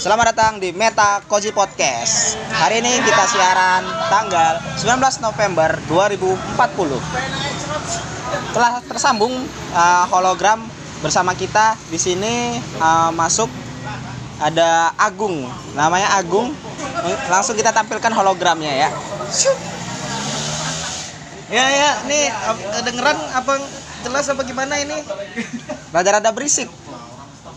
Selamat datang di Meta Koji Podcast. Hari ini kita siaran tanggal 19 November 2040. Telah tersambung uh, hologram bersama kita di sini uh, masuk ada Agung. Namanya Agung. Langsung kita tampilkan hologramnya ya. Ya ya, nih ap- kedengeran apa jelas apa gimana ini? Rada-rada berisik.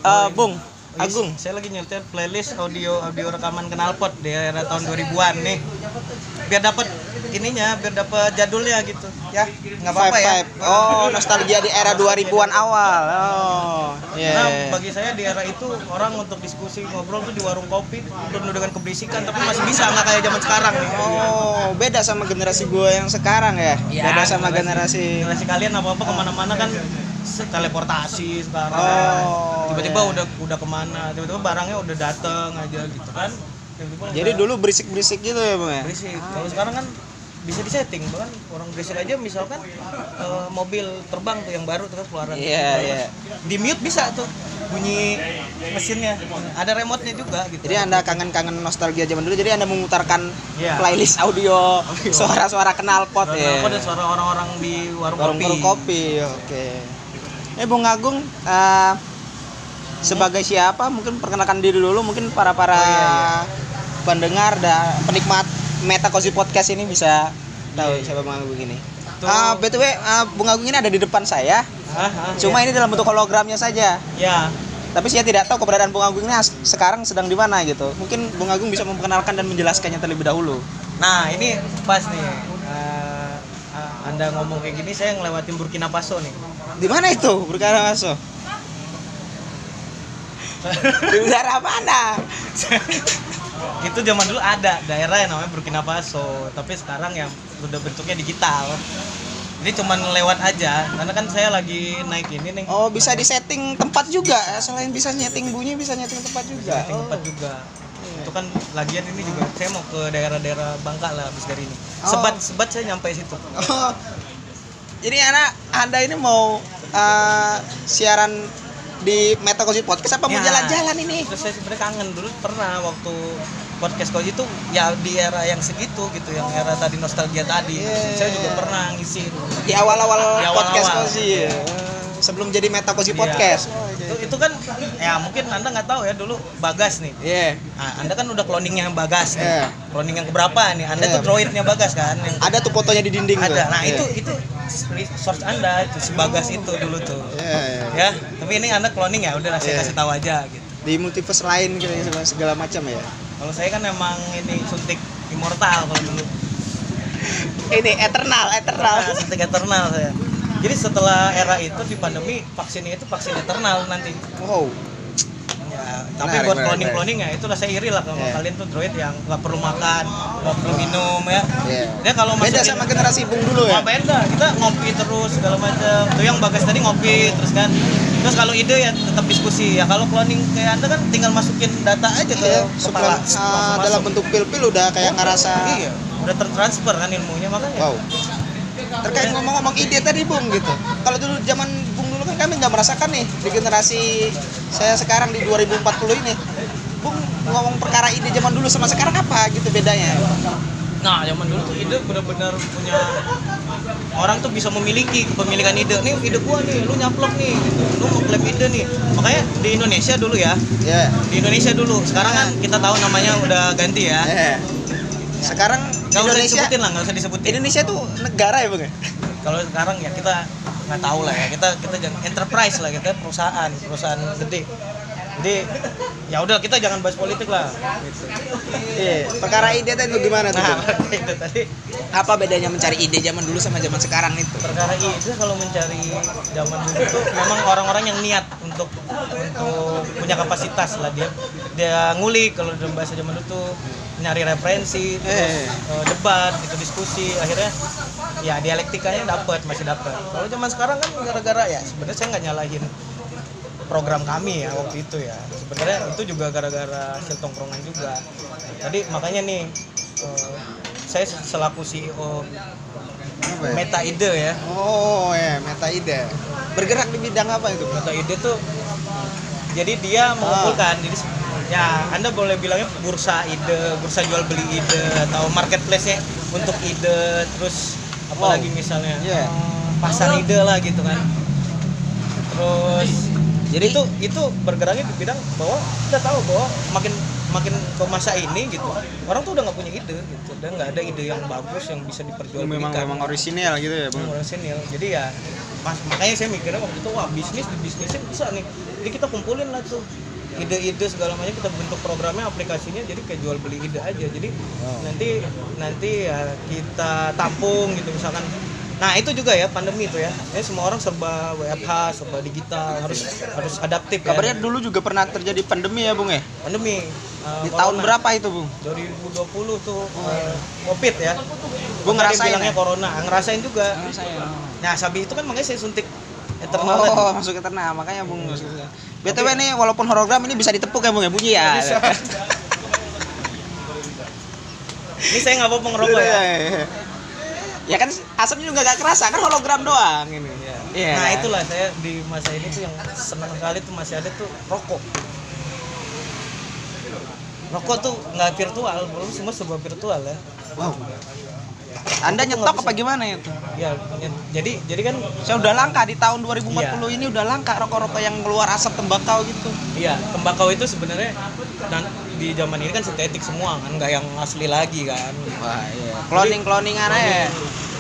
Uh, Bung, Agung. Agung, saya lagi nyetel playlist audio audio rekaman knalpot di era tahun 2000-an nih. Biar dapat ininya, biar dapat jadulnya gitu. Ya, nggak apa-apa ya. Oh, nostalgia di era 2000-an awal. Oh, iya. Nah, bagi saya di era itu orang untuk diskusi ngobrol tuh di warung kopi penuh dengan keberisikan tapi masih bisa nggak kayak zaman sekarang nih. Oh, beda sama generasi gue yang sekarang ya. Ya, beda sama generasi. generasi kalian apa apa ke mana-mana kan teleportasi sekarang Oh, tiba-tiba iya. udah udah ke mana tiba-tiba barangnya udah dateng aja gitu kan Tiba-tiba Jadi udah dulu berisik-berisik gitu ya, Bang ya? berisik kalau sekarang kan bisa disetting bahkan orang berisik aja misalkan eh, mobil terbang tuh yang baru terus keluaran Iya, iya. di mute bisa tuh bunyi mesinnya ada remote-nya juga gitu Jadi Anda kangen-kangen nostalgia zaman dulu, jadi Anda memutarkan Iya. playlist audio suara-suara knalpot Suara ya. dan suara orang-orang di warung, Warung kopi. kopi. Oke. Eh Bung Agung eh, sebagai siapa? Mungkin perkenalkan diri dulu mungkin para para Oh, iya, pendengar dan penikmat Meta Cozy Podcast ini bisa tahu Iya, iya. siapa Bung Agung ini. Ah, BTW ah, Bung Agung ini ada di depan saya. Ah, ah, Cuma iya. ini dalam bentuk hologramnya saja. ya Tapi saya tidak tahu keberadaan Bung Agung ini sekarang sedang di mana gitu. Mungkin Bung Agung bisa memperkenalkan dan menjelaskannya terlebih dahulu. Nah ini pas nih Anda ngomong kayak gini saya ngelewatin Burkina Faso nih Di mana itu? Burkina Faso. Di udara mana? Itu zaman dulu ada daerah yang namanya Burkina Faso Tapi sekarang yang udah bentuknya digital Ini cuman lewat aja Karena kan saya lagi naik ini nih Oh, bisa disetting tempat juga. Selain bisa nyeting bunyi, bisa nyeting tempat juga. Setting tempat Oh. juga itu kan lagian ini juga saya mau ke daerah-daerah Bangka lah habis dari ini Oh. sebat sebat saya nyampe situ Oh. Jadi anak Anda ini mau uh, siaran di Meta Cozy Podcast apa mau Ya. jalan-jalan ini? terus saya sebenarnya kangen dulu pernah waktu podcast kau itu ya di era yang segitu gitu yang era tadi nostalgia tadi Iya. saya juga pernah ngisi Di awal-awal Di awal-awal. podcast Cozy. ya. Sebelum jadi Meta Cozy Iya. Podcast. itu, itu kan ya mungkin anda nggak tahu ya dulu bagas nih Iya. nah, anda kan udah cloningnya yang bagas nih Iya. cloning yang keberapa nih anda Iya. tuh droidnya bagas kan yang Ada tuh fotonya di dinding tuh. ada nah Iya. itu itu source anda itu si bagas itu dulu tuh Iya, iya. ya tapi ini anda cloning ya udah saya Iya. kasih tahu aja gitu Di multiverse lain gitu segala- segala macam ya. kalau saya kan emang ini suntik immortal kalau dulu Ini eternal, eternal. Suntik eternal saya. Jadi setelah era itu di pandemi vaksinnya itu vaksin eternal nanti. Wow. Ya, tapi Menarik, buat cloning cloning ya itu lah saya iri lah kalau Iya. kalian tuh droid yang nggak perlu makan, nggak perlu minum ya. Iya. Dia kalau Beda masukin- sama generasi Bung dulu ya. Oh, beda. Kita ngopi terus segala macam. Tuh yang bagas tadi ngopi terus kan. Terus kalau ide ya tetap diskusi. Ya kalau cloning kayak Anda kan tinggal masukin data aja ke Iya, kepala. ah, dalam bentuk pil-pil udah kayak ngerasa Iya, udah tertransfer kan ilmunya makanya. wow. Terkait ngomong-ngomong ide tadi Bung gitu. Kalau dulu zaman Bung dulu kan kami nggak merasakan nih di generasi saya sekarang di 2040 ini. Bung ngomong perkara ide zaman dulu sama sekarang apa gitu bedanya? Nah, zaman dulu tuh ide benar-benar punya orang tuh bisa memiliki kepemilikan ide. Nih ide gua nih, lu nyaplok nih gitu. Lu mau klaim ide nih. Makanya di Indonesia dulu ya. Ya. Di Indonesia dulu. Sekarang kan kita tahu namanya udah ganti ya. Ya. Sekarang Gak Indonesia disebutin lah, gak usah disebutin. Indonesia tuh negara ya Bung ya? Kalau sekarang ya kita nggak tahu lah ya. Kita kita jangan enterprise lah kita perusahaan, perusahaan gede. Jadi ya udah kita jangan bahas politik lah. Gitu. Iya. Perkara ide tadi gimana tuh? Nah, itu tadi Apa bedanya mencari ide zaman dulu sama zaman sekarang itu? perkara ide kalau mencari zaman dulu itu memang orang-orang yang niat untuk untuk punya kapasitas lah dia dia ngulik kalau dalam bahasa zaman dulu tuh nyari referensi terus Eh. eh, debat itu diskusi akhirnya ya dialektikanya dapat masih dapat kalau zaman sekarang kan gara-gara ya sebenarnya saya nggak nyalahin program kami ya waktu itu ya sebenarnya itu juga gara-gara hasil tongkrongan juga tadi makanya nih eh, saya selaku CEO ya? Meta Ide ya Oh ya, meta ide. Bergerak di bidang apa itu? Meta Ide tuh jadi dia mengumpulkan jadi ya anda boleh bilangnya bursa ide bursa jual beli ide atau marketplace nya untuk ide terus apalagi Wow. misalnya? Iya. eh, pasar ide lah gitu kan. Terus Jadi- itu itu bergeraknya di bidang bahwa kita tahu bahwa makin makin ke masa ini gitu orang tuh udah nggak punya ide gitu. Dan nggak ada ide yang bagus yang bisa diperjualbelikan. Memang memang orisinil gitu ya bang? Senior jadi ya mas makanya saya mikirnya waktu itu wah bisnis di bisnisnya bisa nih. Jadi kita kumpulin lah tuh ide-ide segala macam kita bentuk programnya aplikasinya jadi kayak jual beli ide aja. Jadi nanti nanti ya kita tampung gitu misalkan. Nah itu juga ya pandemi itu ya. Ini semua orang serba WFH serba digital harus harus adaptif ya. kabarnya dulu juga pernah terjadi pandemi ya bung ya? Pandemi. Uh, di tahun corona. berapa itu bung? 2020 tuh uh, covid ya. Tadi ngerasain bilangnya ya? corona. Ngerasain juga. Nah, sabi itu kan makanya saya suntik eternal oh masuk eternal makanya bung btw nih walaupun hologram ini bisa ditepuk ya bung ya bunyi ya Bisa. Ini saya nggak apa-apa ngerokok ya. ya kan asapnya juga gak kerasa kan hologram doang ini Iya. Nah, itulah saya di masa ini tuh yang senang sekali tuh masih ada tuh rokok. Rokok tuh nggak virtual, belum semua serba virtual ya. wow anda nyetok apa gimana itu Ya, ya, jadi jadi kan saya udah langka di tahun 2040 Iya. ini udah langka rokok-rokok yang keluar asap tembakau gitu iya, tembakau itu sebenarnya dan di zaman ini kan sintetik semua kan, nggak yang asli lagi kan. wah iya cloning cloningan aja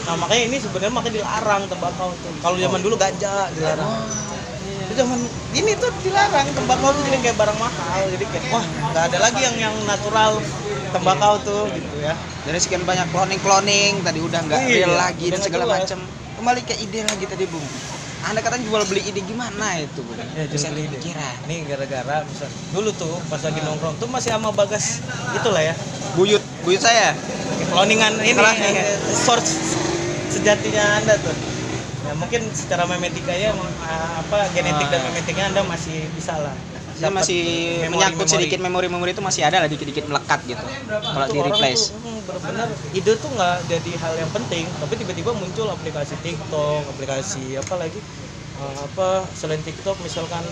Nah makanya ini sebenarnya makanya dilarang tembakau tuh. Kalau zaman dulu ganja dilarang. Itu zaman ini tuh dilarang tembakau tuh jadi kayak barang mahal. Jadi kayak wah nggak ada lagi yang yang natural tembakau tuh gitu ya. dari sekian banyak cloning cloning tadi udah nggak Iya, real lagi dan segala macam kembali ke ide lagi tadi bung anda katanya jual beli ide gimana itu bung Ya, jual beli ide. pikiran Ini gara-gara misal dulu tuh pas lagi nongkrong tuh masih sama bagas itulah ya. buyut buyut saya Cloningan ini Salah, iya. source sejatinya anda tuh. Ya mungkin secara memetikanya eh, apa genetik Ah, dan iya. memetiknya anda masih bisa lah. Dapat masih memori-memori. menyangkut sedikit memori-memori itu masih ada lah dikit-dikit melekat gitu kalau di replace tuh, hmm, bener-bener ide tuh nggak jadi hal yang penting tapi tiba-tiba muncul aplikasi TikTok aplikasi apa lagi eh, apa selain TikTok misalkan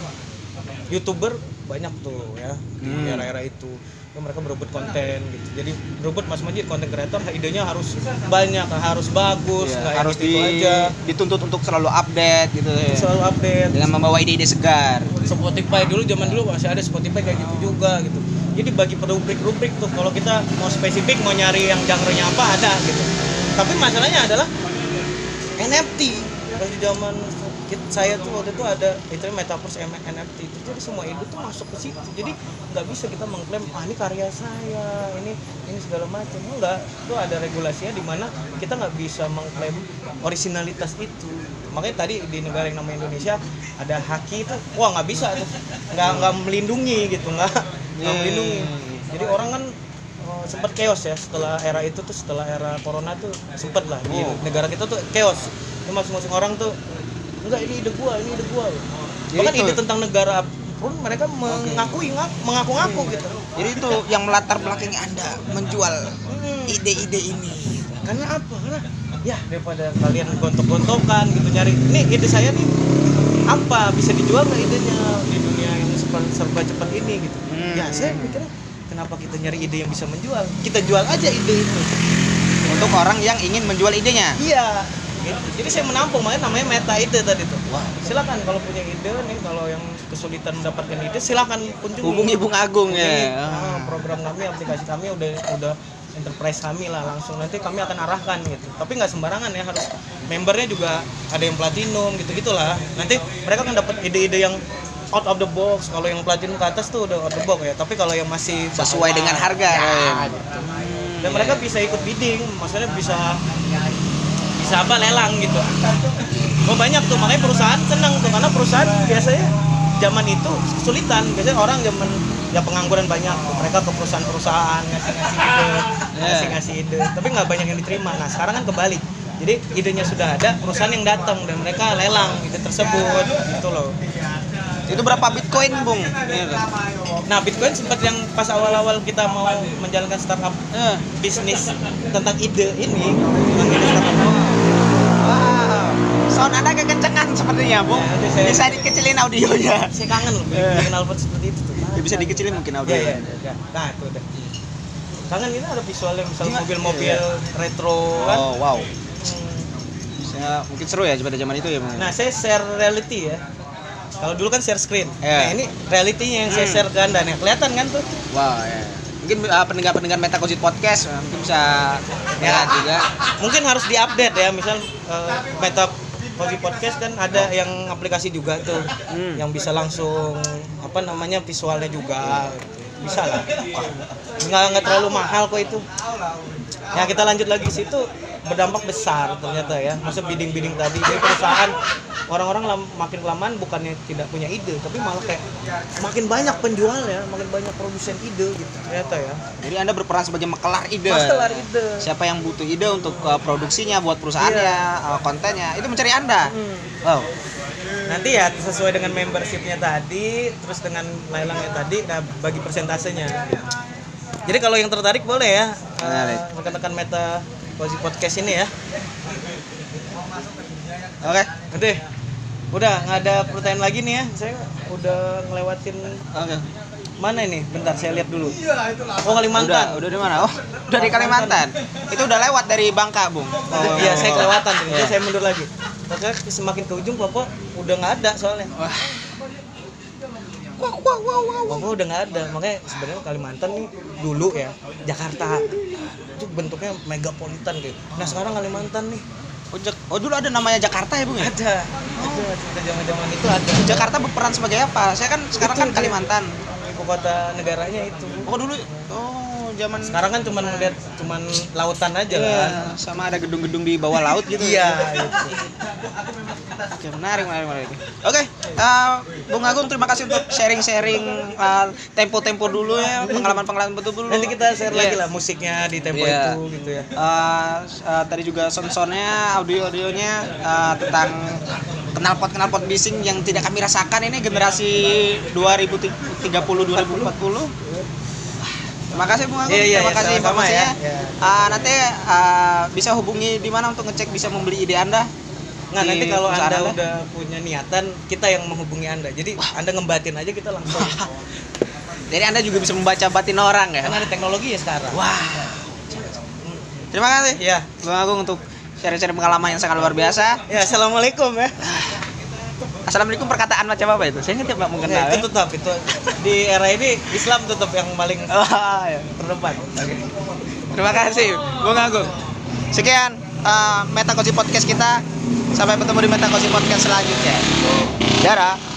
youtuber banyak tuh ya di Hmm. era-era itu mereka berebut konten gitu jadi berebut mas majid konten kreator idenya harus banyak harus bagus nggak harus gitu di, aja dituntut untuk selalu update gitu ya. selalu update dengan membawa ide-ide segar Spotify dulu zaman dulu masih ada Spotify kayak gitu juga gitu. Jadi bagi per rubrik-rubrik tuh kalau kita mau spesifik mau nyari yang genre-nya apa ada gitu. Tapi masalahnya adalah NFT. Pas di zaman kit- saya tuh waktu itu ada itu metaverse NFT itu jadi semua itu tuh masuk ke situ. Jadi nggak bisa kita mengklaim ah ini karya saya ini ini segala macam. Enggak itu ada regulasinya di mana kita nggak bisa mengklaim originalitas itu. Makanya tadi di negara yang namanya Indonesia ada haki itu wah nggak bisa tuh. Nggak nggak melindungi gitu nggak nggak Iya. melindungi. Jadi orang kan oh, sempat chaos ya setelah era itu tuh setelah era corona tuh sempet lah di Oh. negara kita tuh chaos. Jadi masing-masing orang tuh enggak ini ide gua ini ide gua. Jadi bahkan itu- ide tentang negara pun mereka mengakui ngak- mengaku-ngaku gitu. Jadi itu yang melatar belakangi anda menjual Hmm. ide-ide ini. Karena apa? Karena ya daripada kalian gontok-gontokan gitu nyari ini ide saya nih apa? Bisa dijual nggak idenya di dunia yang serba, serba cepat ini? Gitu. Hmm. ya saya mikirnya kenapa kita nyari ide yang bisa menjual? Kita jual aja ide itu. Untuk orang yang ingin menjual idenya. Iya gitu. jadi saya menampung makanya namanya meta ide tadi tuh Wah. silakan kalau punya ide nih kalau yang kesulitan mendapatkan ide silakan kunjungi hubungi Bung Agung Hubungi, ya ah, program kami aplikasi kami udah udah enterprise kami lah langsung nanti kami akan arahkan gitu tapi nggak sembarangan ya harus membernya juga ada yang platinum gitu gitulah nanti mereka kan dapat ide-ide yang out of the box kalau yang platinum ke atas tuh udah out of the box ya tapi kalau yang masih sesuai dengan harga ya, ya. gitu. dan mereka bisa ikut bidding maksudnya bisa apa lelang gitu. Oh banyak tuh. Makanya perusahaan senang tuh karena perusahaan biasanya zaman itu kesulitan. Biasanya orang zaman ya pengangguran banyak. Tuh. mereka ke perusahaan-perusahaan ngasih-ngasih ide ngasih-ngasih ide. Tapi nggak banyak yang diterima. Nah sekarang kan kebalik. Jadi idenya sudah ada perusahaan yang datang dan mereka lelang ide tersebut. Gitu loh. Itu berapa bitcoin Bung? Iya kan? nah bitcoin sempat yang pas awal-awal kita mau menjalankan startup Eh, bisnis tentang ide ini tentang ide startup sound anda kekencengan sepertinya bu Ya, saya- bisa dikecilin audionya Saya kangen loh Eh. bikin knalpot seperti itu tuh. ya, bisa dikecilin mungkin audionya iya, iya. Nah, itu udah. Kangen ini ada visualnya misal mobil-mobil Iya. retro kan. oh wow Hmm. Saya, mungkin seru ya pada zaman itu ya? Nah, saya share reality ya. Kalau dulu kan share screen. Iya. Nah, ini realitinya yang saya Hmm. share ke Anda nih. Kelihatan kan tuh? wow ya mungkin uh, pendengar-pendengar Metacosit Podcast uh, mungkin bisa lihat juga Mungkin harus diupdate ya. Misal eh, Meta Kopi Podcast kan ada yang aplikasi juga tuh Hmm. yang bisa langsung apa namanya visualnya juga. Bisa lah. Nggak nggak terlalu mahal kok itu. Ya kita lanjut lagi situ berdampak besar ternyata ya. Masa bidding-bidding tadi. Dari perusahaan orang-orang lam- makin kelamaan bukannya tidak punya ide tapi malah kayak makin banyak penjual ya makin banyak produsen ide gitu ternyata ya. Jadi anda berperan sebagai makelar ide. Masalah ide. Siapa yang butuh ide untuk uh, produksinya buat perusahaannya Iya. uh, kontennya itu mencari anda. Hmm. wow. Nanti ya sesuai dengan membershipnya tadi terus dengan leilangnya tadi nah bagi persentasenya. Jadi kalau yang tertarik boleh ya Menarik. rekan-rekan meta Cozy podcast ini ya. Oke nanti. Udah nggak ada pertanyaan lagi nih ya. Saya udah ngelewatin oke. mana ini? Bentar saya lihat dulu. Oh udah Kalimantan. Udah di mana? Oh udah di Kalimantan. Itu udah lewat dari Bangka bung. Oh, iya saya kelewatan. Jadi Iya. saya mundur lagi. Ternyata semakin ke ujung papa udah nggak ada soalnya. Wah Papa udah nggak ada. Makanya sebenarnya Kalimantan nih dulu ya Jakarta. Itu bentuknya megapolitan gitu nah sekarang Kalimantan nih. Oh, Jak- oh, dulu ada namanya Jakarta ya bung ya? Ada. Ada cerita zaman zaman itu ada. Jakarta berperan sebagai apa? Saya kan sekarang Itu kan dia. Kalimantan kota negaranya itu oh dulu oh zaman sekarang kan cuman ngeliat cuman lautan aja Iya, kan sama ada gedung-gedung di bawah laut gitu iya gitu. Oke, menarik, menarik, menarik. Oke, eh, Bung Agung terima kasih untuk sharing-sharing eh, tempo-tempo dulu ya, pengalaman-pengalaman betul dulu. nanti kita share lagi Iya. lah musiknya di tempo Iya. itu gitu ya Eh, eh, tadi juga sound-soundnya, audio-audionya eh, tentang knalpot knalpot bising yang tidak kami rasakan ini generasi 2030 2040. Terima kasih Bung Agung, Iya, iya, terima iya, kasih informasinya. ya. Iya. Eh, nanti eh, bisa hubungi di mana untuk ngecek bisa membeli ide Anda? Nah Di nanti kalau anda, Anda? udah punya niatan, kita yang menghubungi anda. Jadi anda ngembatin aja kita langsung. Jadi Anda juga bisa membaca batin orang ya. kan ada teknologi ya sekarang. Wah. Terima kasih. Iya. Bang Agung untuk share-share pengalaman yang sangat luar biasa. Ya assalamualaikum ya. Assalamualaikum perkataan macam apa itu? Saya ngerti Pak Ya, mengenal. itu tetap itu di era ini Islam tetap yang paling Wah, ya. terdepan. Oke. Terima kasih, Bung Agung. Sekian uh, Meta Cozy Podcast kita. Sampai bertemu di Meta Cozy Podcast selanjutnya. Dadah.